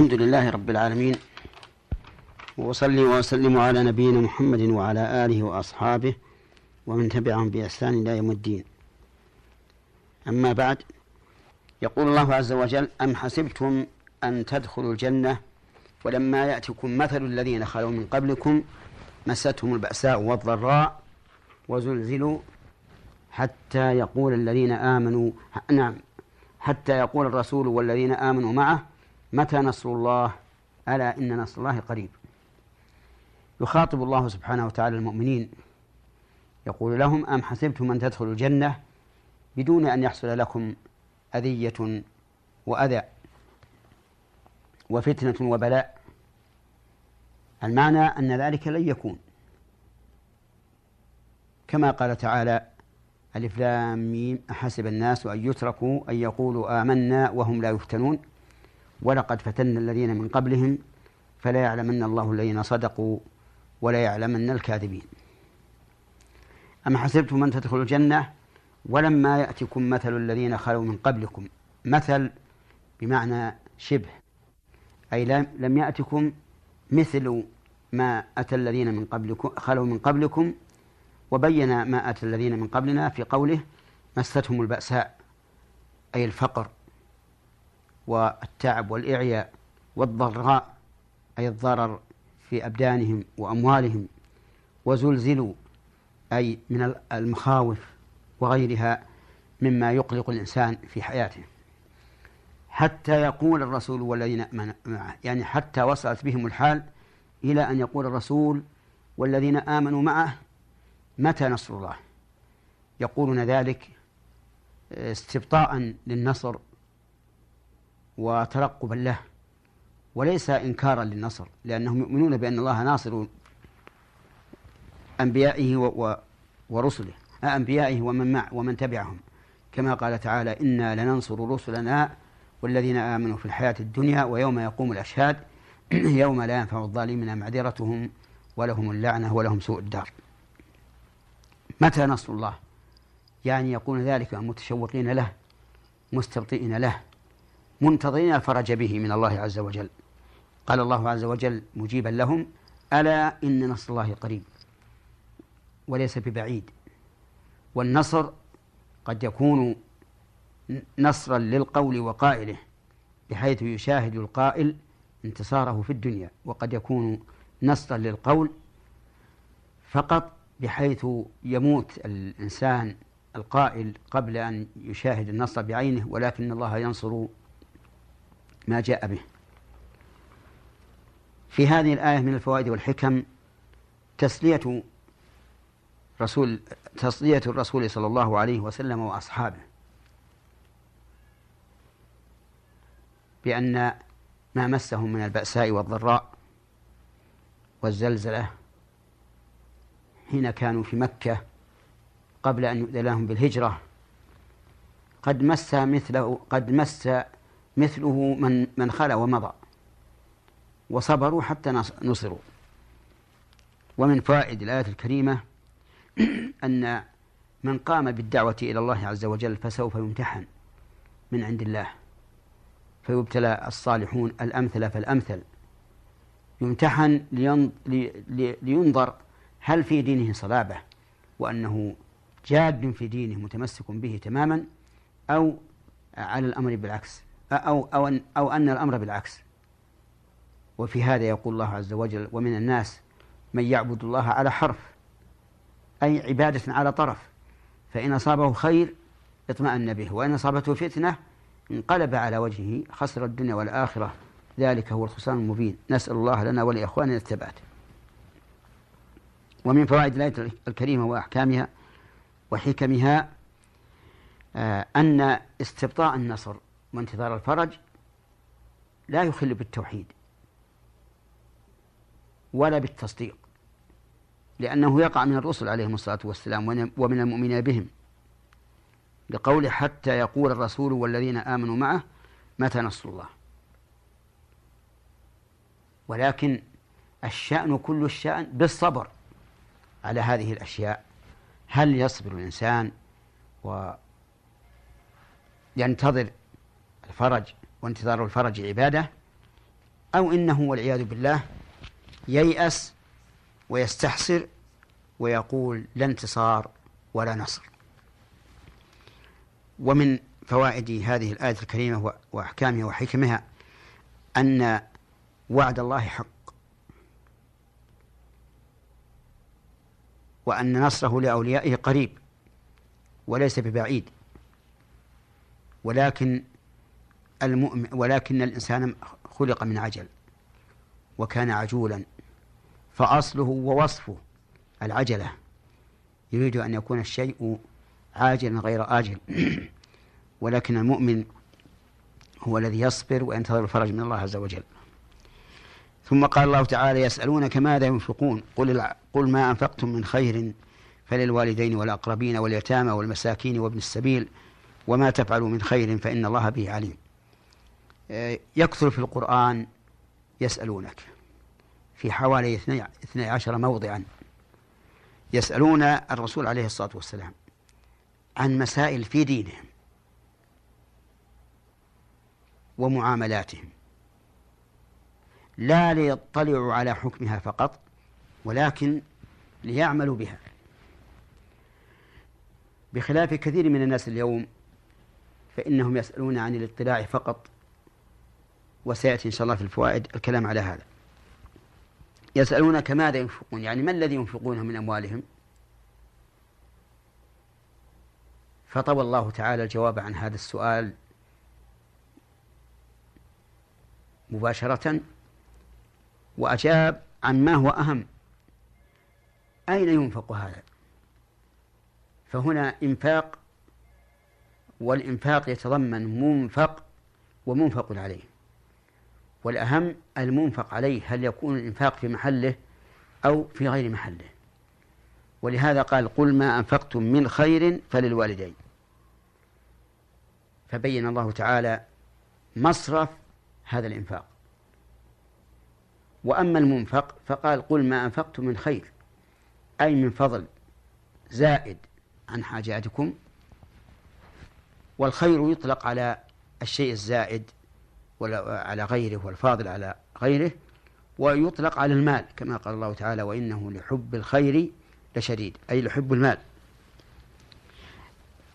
الحمد لله رب العالمين. وأصلي وأسلم على نبينا محمد وعلى آله وأصحابه ومن تبعهم بإحسان إلى يوم الدين. أما بعد يقول الله عز وجل أم حسبتم أن تدخلوا الجنة ولما يأتكم مثل الذين خلوا من قبلكم مستهم البأساء والضراء وزلزلوا حتى يقول الذين آمنوا نعم حتى يقول الرسول والذين آمنوا معه متى نصر الله؟ ألا إن نصر الله قريب. يخاطب الله سبحانه وتعالى المؤمنين. يقول لهم أم حسبتم أن تدخلوا الجنة بدون أن يحصل لكم أذية وأذى وفتنة وبلاء؟ المعنى أن ذلك لن يكون. كما قال تعالى ألف لام ميم أحسب الناس أن يتركوا أن يقولوا آمنا وهم لا يفتنون. ولقد فتنا الذين من قبلهم فلا يعلمن الله الذين صدقوا ولا يعلمن الكاذبين. أم حسبتم أن تدخلوا الجنة ولما يأتكم مثل الذين خلوا من قبلكم؟ مثل بمعنى شبه أي لم يأتكم مثل ما أتى الذين من قبلكم خلوا من قبلكم وبين ما أتى الذين من قبلنا في قوله مستهم البأساء أي الفقر. والتعب والإعياء والضراء أي الضرر في أبدانهم وأموالهم وزلزلوا أي من المخاوف وغيرها مما يقلق الإنسان في حياته. حتى يقول الرسول والذين معه يعني حتى وصلت بهم الحال إلى أن يقول الرسول والذين آمنوا معه متى نصر الله؟ يقولون ذلك استبطاء للنصر وترقبا له وليس إنكارا للنصر لأنهم يؤمنون بأن الله ناصر أنبيائه ورسله أنبيائه ومن مع ومن تبعهم. كما قال تعالى إنا لننصر رسلنا والذين آمنوا في الحياة الدنيا ويوم يقوم الأشهاد يوم لا ينفع الظالمين معذرتهم ولهم اللعنة ولهم سوء الدار. متى نصر الله؟ يعني يقول ذلك متشوقين له مستبطئين له منتظرين الفرج به من الله عز وجل. قال الله عز وجل مجيبا لهم ألا إن نصر الله قريب وليس ببعيد. والنصر قد يكون نصرا للقول وقائله بحيث يشاهد القائل انتصاره في الدنيا وقد يكون نصرا للقول فقط بحيث يموت الإنسان القائل قبل أن يشاهد النصر بعينه ولكن الله ينصر ما جاء به. في هذه الآية من الفوائد والحكم تسلية رسول تسلية الرسول صلى الله عليه وسلم وأصحابه. بأن ما مسهم من البأساء والضراء والزلزلة حين كانوا في مكة قبل أن يؤذن لهم بالهجرة قد مس مثله قد مس مثله من من خلا ومضى. وصبروا حتى نصروا. ومن فوائد الآية الكريمة أن من قام بالدعوة إلى الله عز وجل فسوف يمتحن من عند الله. فيبتلى الصالحون الأمثل فالأمثل. يمتحن لينظر هل في دينه صلابة وأنه جاد في دينه متمسك به تماما أو على الأمر بالعكس. أو أو أن أو أن الأمر بالعكس. وفي هذا يقول الله عز وجل ومن الناس من يعبد الله على حرف أي عبادة على طرف. فإن أصابه خير اطمأن به وإن أصابته فتنة انقلب على وجهه خسر الدنيا والآخرة. ذلك هو الخسران المبين. نسأل الله لنا ولإخواننا الثبات. ومن فوائد الآية الكريمة وأحكامها وحكمها آه، أن استبطاء النصر وانتظار الفرج لا يخل بالتوحيد ولا بالتصديق لأنه يقع من الرسل عليهم الصلاة والسلام ومن المؤمنين بهم لقوله حتى يقول الرسول والذين آمنوا معه متى نصر الله؟ ولكن الشأن كل الشأن بالصبر على هذه الأشياء هل يصبر الإنسان؟ وينتظر الفرج وانتظار الفرج عبادة أو إنه والعياذ بالله ييأس ويستحسر ويقول لا انتصار ولا نصر. ومن فوائد هذه الآية الكريمة وأحكامها وحكمها أن وعد الله حق وأن نصره لأوليائه قريب وليس ببعيد ولكن المؤمن ولكن الإنسان خلق من عجل وكان عجولا فأصله ووصفه العجلة. يريد أن يكون الشيء عاجلا غير آجل. ولكن المؤمن هو الذي يصبر وينتظر الفرج من الله عز وجل. ثم قال الله تعالى يسألونك ماذا ينفقون؟ قل, قل ما أنفقتم من خير فللوالدين والأقربين واليتامى والمساكين وابن السبيل وما تفعلوا من خير فإن الله به عليم. يكثر في القرآن يسألونك في حوالي اثني عشر موضعا يسألون الرسول عليه الصلاة والسلام عن مسائل في دينهم ومعاملاتهم. لا ليطلعوا على حكمها فقط ولكن ليعملوا بها. بخلاف كثير من الناس اليوم فإنهم يسألون عن الاطلاع فقط وسيأتي إن شاء الله في الفوائد الكلام على هذا. يسألونك ماذا ينفقون؟ يعني ما الذي ينفقونه من أموالهم؟ فطوى الله تعالى الجواب عن هذا السؤال مباشرة وأجاب عما هو أهم. أين ينفق هذا؟ فهنا إنفاق والإنفاق يتضمن منفق ومنفق عليه. والأهم المنفق عليه هل يكون الإنفاق في محله أو في غير محله. ولهذا قال قل ما أنفقتم من خير فللوالدين. فبين الله تعالى مصرف هذا الإنفاق. وأما المنفق فقال قل ما أنفقتم من خير. أي من فضل زائد عن حاجاتكم. والخير يطلق على الشيء الزائد على غيره والفاضل على غيره ويطلق على المال كما قال الله تعالى وإنه لحب الخير لشديد. أي لحب المال.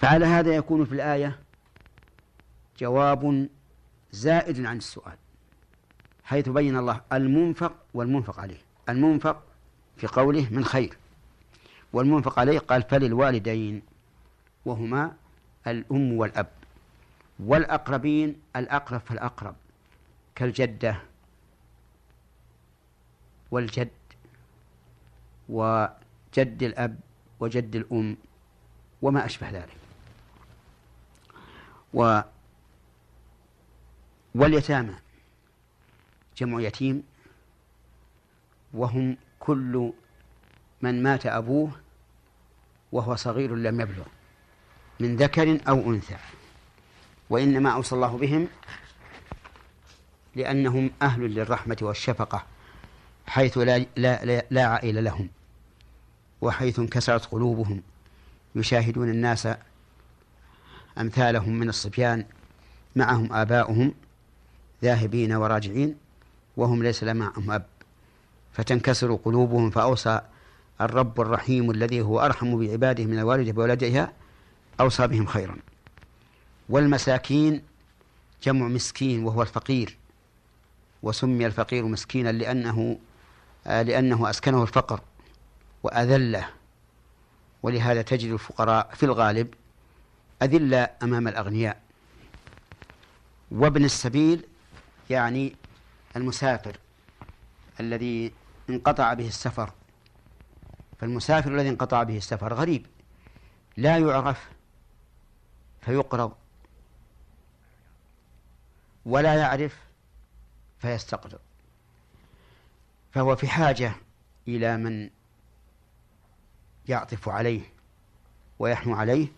فعلى هذا يكون في الآية جواب زائد عن السؤال حيث بين الله المنفق والمنفق عليه. المنفق في قوله من خير والمنفق عليه قال فللوالدين وهما الأم والأب. والأقربين الأقرب فالأقرب كالجدة والجد وجد الأب وجد الأم وما أشبه ذلك. و واليتامى جمع يتيم وهم كل من مات أبوه وهو صغير لم يبلغ من ذكر أو أنثى. وإنما أوصى الله بهم لأنهم أهل للرحمة والشفقة حيث لا, لا, لا, لا عائل لهم وحيث انكسرت قلوبهم يشاهدون الناس أمثالهم من الصبيان معهم آباؤهم ذاهبين وراجعين وهم ليس معهم أب فتنكسر قلوبهم فأوصى الرب الرحيم الذي هو أرحم بعباده من الوالد بولدها أوصى بهم خيرا. والمساكين جمع مسكين وهو الفقير وسمي الفقير مسكينا لأنه آه، لأنه أسكنه الفقر وأذله. ولهذا تجد الفقراء في الغالب أذلة أمام الأغنياء. وابن السبيل يعني المسافر الذي انقطع به السفر. فالمسافر الذي انقطع به السفر غريب لا يعرف فيقرض. ولا يعرف فيستقرض فهو في حاجة إلى من يعطف عليه ويحنو عليه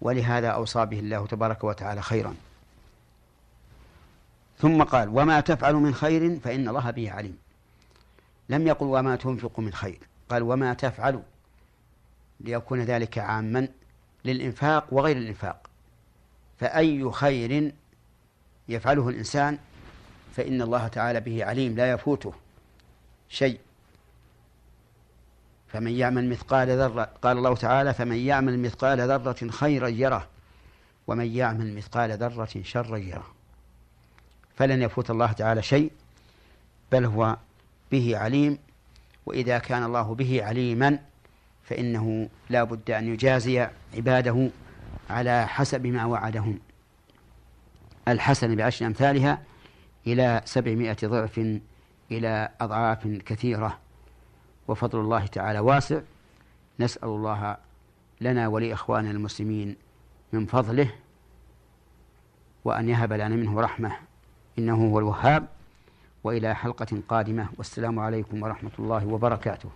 ولهذا أوصى به الله تبارك وتعالى خيرا. ثم قال وما تفعل من خير فإن الله به عليم. لم يقل وما تنفق من خير. قال وما تفعل. ليكون ذلك عاما للإنفاق وغير الإنفاق. فأي خير يفعله الإنسان فإن الله تعالى به عليم لا يفوته شيء. فمن يعمل مثقال ذرة قال الله تعالى فمن يعمل مثقال ذرة خيرا يره ومن يعمل مثقال ذرة شرا يره. فلن يفوت الله تعالى شيء بل هو به عليم وإذا كان الله به عليما فإنه لا بد أن يجازي عباده على حسب ما وعدهم. الحسن بعشر أمثالها إلى سبعمائة ضعف إلى أضعاف كثيرة. وفضل الله تعالى واسع. نسأل الله لنا ولإخواننا المسلمين من فضله وأن يهب لنا منه رحمة. إنه هو الوهاب. وإلى حلقة قادمة. والسلام عليكم ورحمة الله وبركاته.